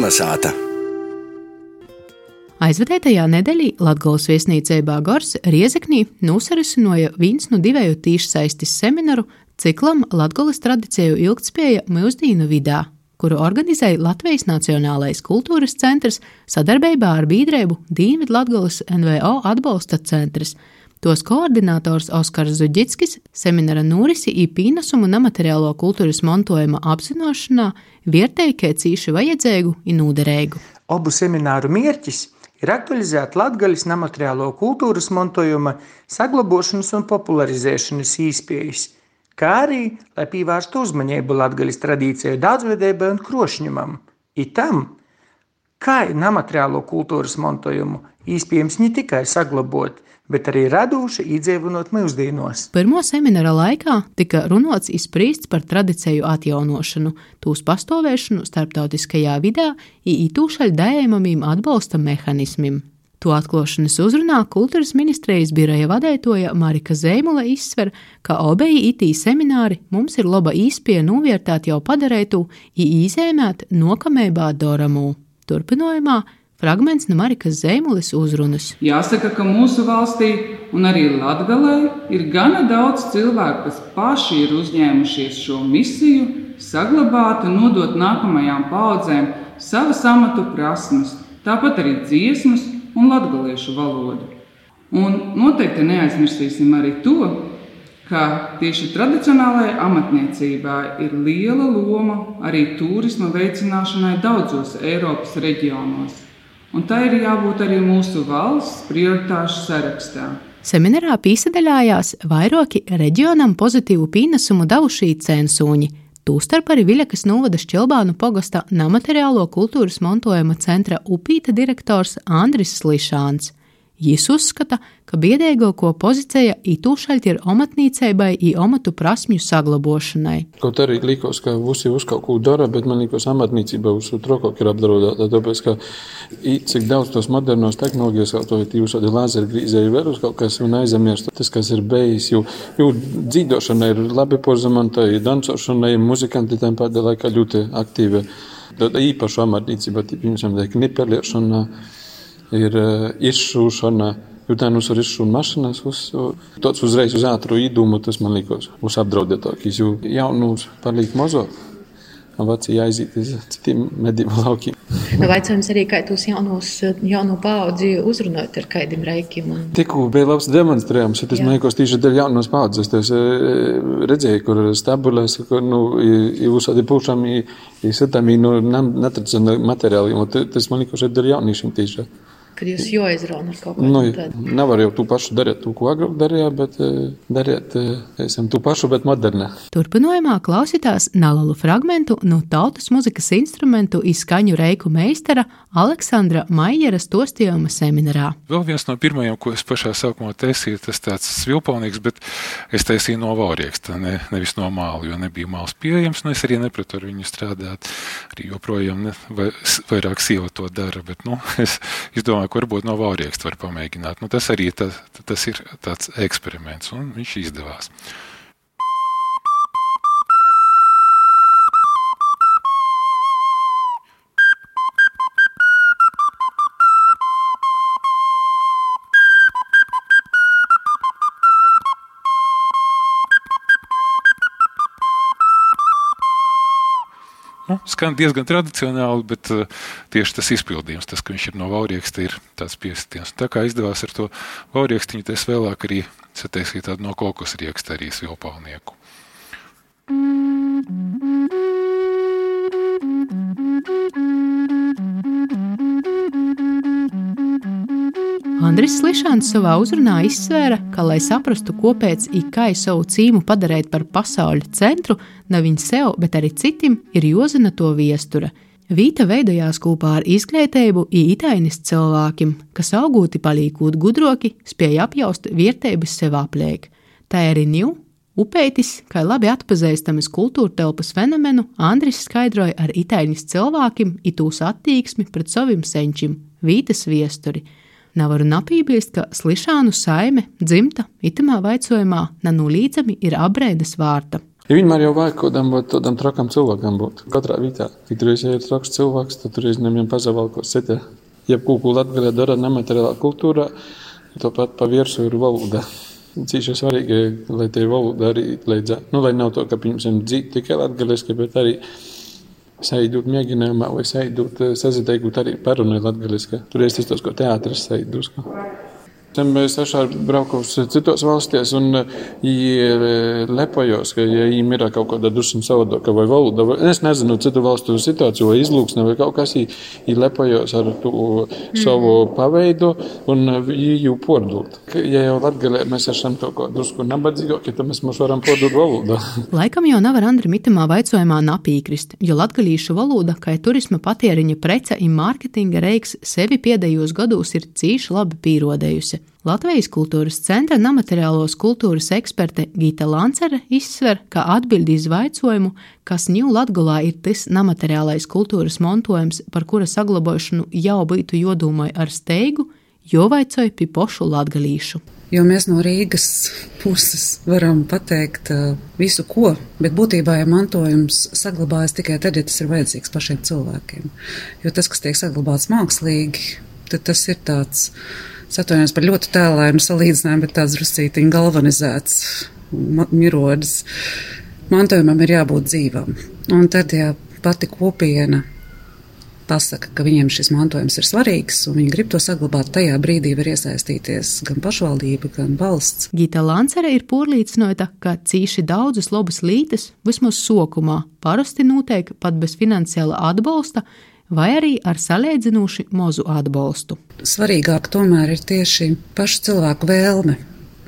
Kalnasāta. Aizvadētajā nedēļā Latvijas viesnīcē Bāgors Riezeknī nosarasinoja viens no divēju tīšsaistes semināru ciklam Latvijas tradīciju ilgtspēja mūsdienu vidā, kuru organizēja Latvijas Nacionālais kultūras centrs sadarbībā ar biedrību Dienvidu Latvijas NVO atbalsta centrs – Tos koordinators Oskars Zuģickis semināra norisi i pīnesumu nemateriālo kultūras mantojuma apzināšanā vērtēja kā cīši vajadzīgu un nūderīgu. Obu semināru mērķis ir aktualizēt latgaļas nemateriālo kultūras mantojuma saglabošanas un popularizēšanas īspējas, kā arī, lai pievērstu uzmanību latgaļas tradīciju daudzveidībai un krošņumam, i tam, kā nemateriālo kultūras mantojumu iespējams ne tikai saglabot, bet arī radoši iedzīvinot mūsdienos. Pirmo semināra laikā tika runāts izpriests par tradīciju atjaunošanu, tūs pastāvēšanu starptautiskajā vidē, ītūšaļ dējumamiem atbalsta mehānismiem. To atklāšanas uzrunā kultūras ministrijas biroja vadītāja Marika Zēmula izsver, ka obeji itī semināri mums ir laba īspēja novērtēt jau padarētu, īzēmēt nokamībā doramū. Turpinājumā Fragments no Marikas Zēmulis uzrunas. Jāsaka, ka mūsu valstī un arī Latgalē ir gana daudz cilvēku, kas paši ir uzņēmušies šo misiju, saglabāt un nodot nākamajām paudzēm savas amatu prasmes, tāpat arī dziesmas un latgaliešu valodu. Un noteikti neaizmirsīsim arī to, ka tieši tradicionālajai amatniecībā ir liela loma arī turisma veicināšanai daudzos Eiropas reģionos un tā ir jābūt arī mūsu valsts prioritāšu sarakstā. Seminārā piesaistījās vairāki reģionam pozitīvu pienesumu devušie censūņi. Tūstarp arī Viļakas novada Šķelbānu pogasta nemateriālo kultūras mantojuma centra upīta direktors Andris Slišāns. Jis uzskata, ka biedēgāko pozīcija ītūšaļt ir omatnīcībai i omatu prasmju saglabošanai. Kaut arī likos, ka visi uz kaut ko dara, bet man likos amatnīcība uz trokok ir apdraudēta. Tāpēc, ka cik daudz tos modernos tehnoloģijas, kaut to ir jūsādi lazergrīzēji vēl uz kaut kas un aizmirst, tas, kas ir bijis, jo, jo dzīdošana ir labi porzamanta, ir dancošana, ir muzikanti tam pēdējā laikā ļoti aktīvi. Tad īpaši amatnīcība, piemēram, knipeliešana ir uh, izšūšana. Jo tā nu ir izšūna mašīnas, uz, tāds uzreiz uz ātru īdumu, tas man liekas, būs apdraudētākais. Jo jaunus paliek mazāk, veci jāiziet uz citiem medību laukiem. Nu, Vaicājums arī, kā tos jaunos, jauno paudzi uzrunāt ar kādiem reikiem? Un... Tikko bija labs demonstrējums, tas man liekas tieši dēļ jaunos paudzes. Es redzēju, kur stabulēs, kur, nu, jūs arī pušam, īsatam, nu, netradicionāli materiāli, un tas man liekas, ir dēļ jauniešiem tieši kad jūs joizraunat ar kaut ko nu, tādu. Nevar jau to pašu darīt, to, ko agrāk darījāt, bet eh, dariet, eh, esam to pašu, bet modernā. Turpinājumā klausītās nalalu fragmentu no tautas muzikas instrumentu izskaņu reiku meistara Aleksandra Maijera stostījuma seminārā. Vēl viens no pirmajiem, ko es pašā sākumā taisīju, tas tāds svilpaunīgs, bet es taisīju no vārieksta, ne, nevis no māla, jo nebija māls pieejams, un es arī nepratu ar viņu strādāt. Arī joprojām ne, vai, vairāk sieva to dara, bet, nu, es, es domāju, ka varbūt no vārieksta var pamēģināt. Nu, tas arī tas, tas ir tāds eksperiments, un viņš izdevās. Nu, skan diezgan tradicionāli, bet uh, tieši tas izpildījums, tas, ka viņš ir no vaurieksta, ir tāds piesitiens. Tā kā izdevās ar to vauriekstiņu, tas vēlāk arī sataisīt tādu no kokus rieksta arī svilpalnieku. Andris Slišāns savā uzrunā izsvēra, ka, lai saprastu, kāpēc IKAI savu cīmu padarīt par pasaules centru, ne viņa sev, bet arī citim, ir jozina to viestura. Vīta veidojās kopā ar izglītību ītainis cilvēkiem, kas augūti palīkot gudroki, spēja apjaust vietējas sev apliek. Tā arī ņū, upeitis, kā labi atpazīstamas kultūra telpas fenomenu, Andris skaidroja ar itainis cilvēkiem itūs attieksmi pret saviem senčiem, vītas viesturi – Nevaru napībilst, ka Slišānu saime dzimta itamā vaicojumā nenulīdzami ir abrēdas vārta. Ja vienmēr jau vajag kaut kādam tādam trakam cilvēkam būt. Katrā vietā, kad tur ir traks cilvēks, tad tur ir viņam pazavalkos kaut ko Latvijā dara nemateriālā kultūrā, tāpat pa virsu ir valoda. Cīši svarīgi, lai tie valoda arī līdzā. Nu, lai nav to, ka, piemēram, dzīt tikai latgaliski, bet arī saidūt mēģinājumā vai saidūt saziteigut arī parunai latgaliski. Tur ir tas, ko teātris saidus. Mēs esam braukuši citos valstīs un lepojos, ka, ja viņiem ir kaut kāda drusku savādāka vai valoda, vai es nezinu citu valstu situāciju vai izlūksne vai kaut kas, viņi lepojos ar to savu paveidu un viņu pordot. Ja jau Latgalē mēs esam to kā drusku nabadzīgāki, tad mēs varam pordot valodu. Laikam jau nav ar Andri Mitamā vaicojumā napīkrist, jo latgalīšu valoda, kā turisma patieriņa prece un mārketinga reiks sevi pēdējos gados ir cīši labi pīrodējusi. Latvijas kultūras centra nemateriālos kultūras eksperte Gita Lancere izsver, ka atbildi iz vaicojumu, kas ņūl Latgolā ir tas nemateriālais kultūras montojums, par kura saglabāšanu jau būtu jodomai ar steigu, jo vaicoja pi pošu latgalīšu. Jo mēs no Rīgas puses varam pateikt uh, visu, ko, bet būtībā ja mantojums saglabājas tikai tad, ja tas ir vajadzīgs pašiem cilvēkiem. Jo tas, kas tiek saglabāts mākslīgi, tad tas ir tāds Es atvainojos par ļoti tēlēnu salīdzinājumu, bet tāds druscītiņ galvanizēts mirodis. Mantojumam ir jābūt dzīvam. Un tad, ja pati kopiena pasaka, ka viņiem šis mantojums ir svarīgs un viņi grib to saglabāt, tajā brīdī var iesaistīties gan pašvaldība, gan valsts. Gita Lancere ir porlīdzinota, ka cīši daudzas labas lītas, vismaz sokumā, parasti notiek pat bez finansiāla atbalsta, vai arī ar salīdzinoši mazu atbalstu. Svarīgāk tomēr ir tieši pašu cilvēku vēlme.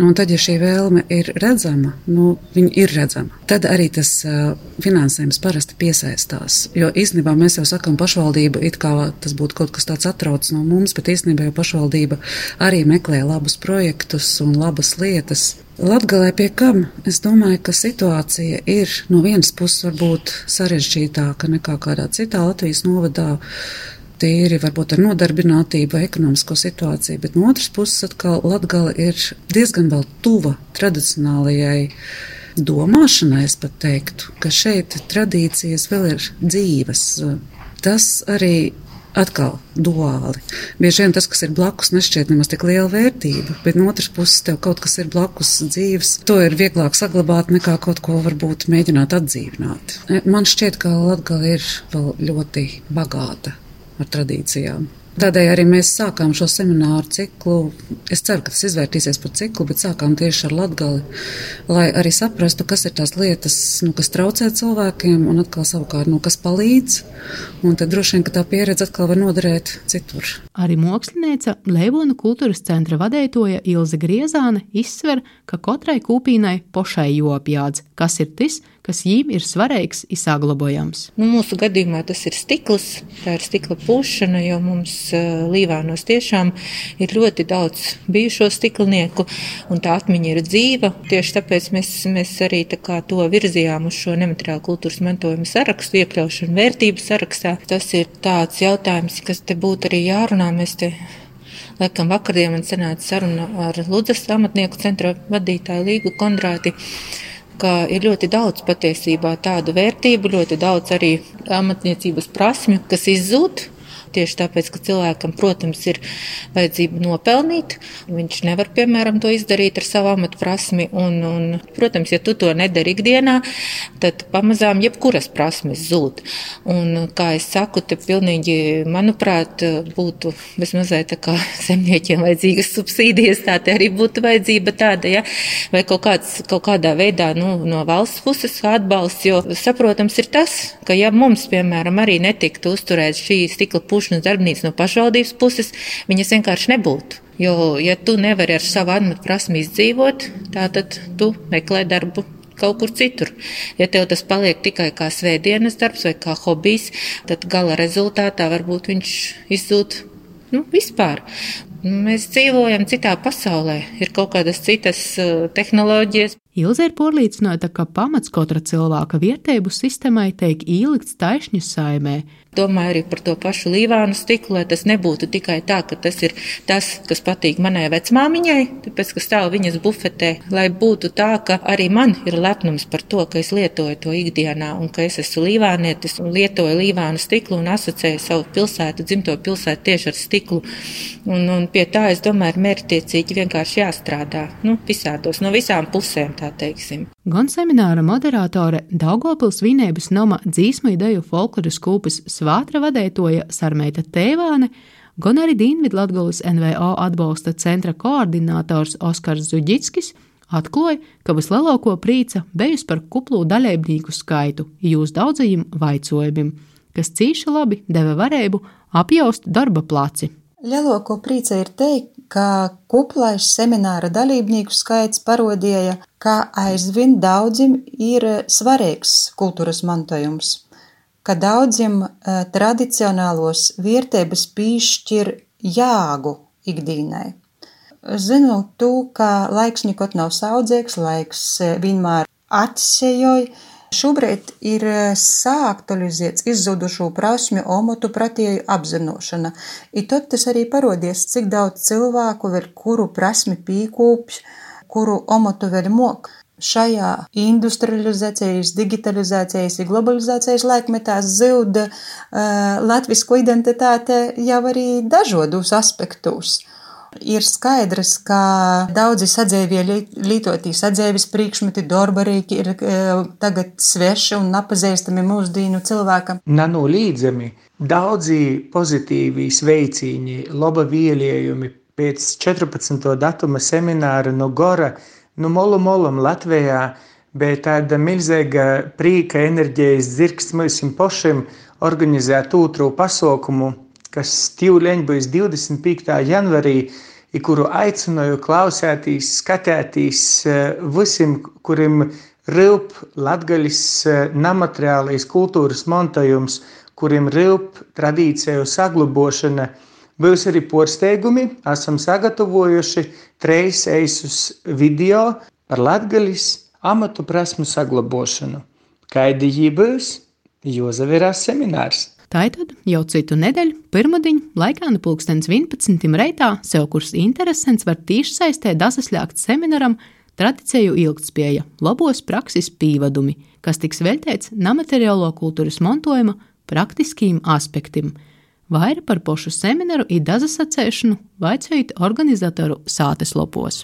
Un tad, ja šī vēlme ir redzama, nu, viņa ir redzama, tad arī tas uh, finansējums parasti piesaistās. Jo īstenībā mēs jau sakām, pašvaldība it kā tas būtu kaut kas tāds atrauc no mums, bet īstenībā jau pašvaldība arī meklē labus projektus un labas lietas. Latgalē pie kam? Es domāju, ka situācija ir no vienas puses varbūt sarežģītāka nekā kādā citā Latvijas novadā. Tīri varbūt ar nodarbinātību vai ekonomisko situāciju, bet no otras puses atkal Latgala ir diezgan vēl tuva tradicionālajai domāšanai, es pat teiktu, ka šeit tradīcijas vēl ir dzīves. Tas arī atkal duāli. Bieži vien tas, kas ir blakus, nešķiet nemaz tik liela vērtība, bet no otras puses tev kaut kas ir blakus dzīves. To ir vieglāk saglabāt nekā kaut ko varbūt mēģināt atdzīvināt. Man šķiet, ka Latgala ir vēl ļoti bagāta ar tradīcijām. Tādēļ arī mēs sākām šo semināru ciklu. Es ceru, ka tas izvērtīsies par ciklu, bet sākām tieši ar latgali, lai arī saprastu, kas ir tās lietas, nu, kas traucē cilvēkiem, un atkal savukārt, nu, kas palīdz. Un tad droši vien, ka tā pieredze atkal var noderēt citur. Arī mākslinieca Leivona kultūras centra vadētoja Ilze Griezāne izsver, ka katrai kūpīnai pošai jopjādz, kas ir tas, kas viņiem ir svarīgs, ir saglabājams. Nu, mūsu gadījumā tas ir stikls, tā ir stikla pušana, jo mums uh, Līvānos tiešām ir ļoti daudz bijušo stiklnieku, un tā atmiņa ir dzīva. Tieši tāpēc mēs, mēs arī tā to virzījām uz šo nemateriālu kultūras mantojumu sarakstu, iekļaušanu vērtību sarakstā. Tas ir tāds jautājums, kas te būtu arī jārunā. Mēs te Laikam vakardien man sanāca saruna ar Ludzas amatnieku centra vadītāju Līgu Kondrāti ka ir ļoti daudz patiesībā tādu vērtību, ļoti daudz arī amatniecības prasmju, kas izzūd Tieši tāpēc, ka cilvēkam, protams, ir vajadzība nopelnīt. Viņš nevar, piemēram, to izdarīt ar savu amatu prasmi. Un, un, protams, ja tu to nedari ikdienā, tad pamazām jebkuras prasmes zūd. Un, kā es saku, te pilnīgi, manuprāt, būtu vismaz tā kā zemniekiem vajadzīgas subsīdijas, tā arī būtu vajadzība tāda, ja? vai kaut, kāds, kaut kādā veidā nu, no valsts puses atbalsts, jo saprotams ir tas, ka ja mums, piemēram, arī netiktu uzturēt šī stikla puša, būšanas darbnīca no pašvaldības puses, viņas vienkārši nebūtu. Jo, ja tu nevari ar savu atmetu prasmi izdzīvot, tad tu meklē darbu kaut kur citur. Ja tev tas paliek tikai kā svētdienas darbs vai kā hobijs, tad gala rezultātā varbūt viņš izzūd nu, vispār. Mēs dzīvojam citā pasaulē, ir kaut kādas citas uh, tehnoloģijas. Ilze ir porlīdzināta, ka pamats katra cilvēka vietēju sistēmai tiek ielikts taisņu saimē, Domāju arī par to pašu līvānu stiklu, lai tas nebūtu tikai tā, ka tas ir tas, kas patīk manai vecmāmiņai, tāpēc, ka stāv viņas bufetē, lai būtu tā, ka arī man ir lepnums par to, ka es lietoju to ikdienā un ka es esmu līvānietis un lietoju līvānu stiklu un asociēju savu pilsētu, dzimto pilsētu tieši ar stiklu. Un, un pie tā, es domāju, ir mērķtiecīgi vienkārši jāstrādā, nu, visādos, no visām pusēm, tā teiksim. Gan semināra moderātore Daugopils Vinēbas nama dzīsmu ideju folkloras kūpas svātra vadētoja Sarmeita Tēvāne, gan arī Dienvidu Latgulas NVO atbalsta centra koordinators Oskars Zuģickis atklāja, ka vislielāko prīca bijusi par kuplū daļēbnieku skaitu jūs daudzajiem vaicojumiem, kas cīši labi deva varēbu apjaust darba placi. Lielāko prīca ir teikt, ka kuplais semināra dalībnieku skaits parodīja, ka aizvien daudziem ir svarīgs kultūras mantojums ka daudziem uh, tradicionālos vērtības piešķir jāgu ikdienai. Zinu to, ka laiks nekot nav saudzīgs, laiks vienmēr atsejoja. Šobrīd ir sāktualizēts izzudušo prasmju omotu pretēju apzināšana, un tad tas arī parodies, cik daudz cilvēku vēl kuru prasmi pīkūpj, kuru omotu vēl mok šajā industrializācijas, digitalizācijas un globalizācijas laikmetā zuda uh, latvisko identitāte jau arī dažādos aspektos. Ir skaidrs, ka daudzi sadzēvie lietotī sadzēvis priekšmeti, dorbarīki ir uh, tagad sveši un nepazīstami mūsdienu cilvēkam. Nanolīdzami daudzi pozitīvi sveicīņi, laba vielējumi pēc 14. datuma semināra no Gora nu, molu molam Latvijā, bet tāda milzīga prīka enerģijas dzirksts mums pašiem organizēt otru pasaukumu, kas tīvleņ būs 25. janvarī, i kuru aicināju klausēties, skatēties eh, visiem, kuriem rūp latgaļas eh, nemateriālais kultūras montojums, kuriem rūp tradīciju saglabošana, Būs arī porsteigumi, esam sagatavojuši treis eisus video par latgaļas amatu prasmu saglabošanu. Kaidi jī būs, Jozavirās seminārs. Tātad jau citu nedēļu, pirmdiņu, laikā no pulkstens 11. reitā, sev kurs interesants var tīši saistē dasasļākt semināram tradiciju ilgtspēja, labos prakses pīvadumi, kas tiks veltēts nemateriālo kultūras montojuma praktiskiem aspektiem – Vairāk par pošu semināru ir dazas atcēšanu, vaicājot organizatoru sātes lopos.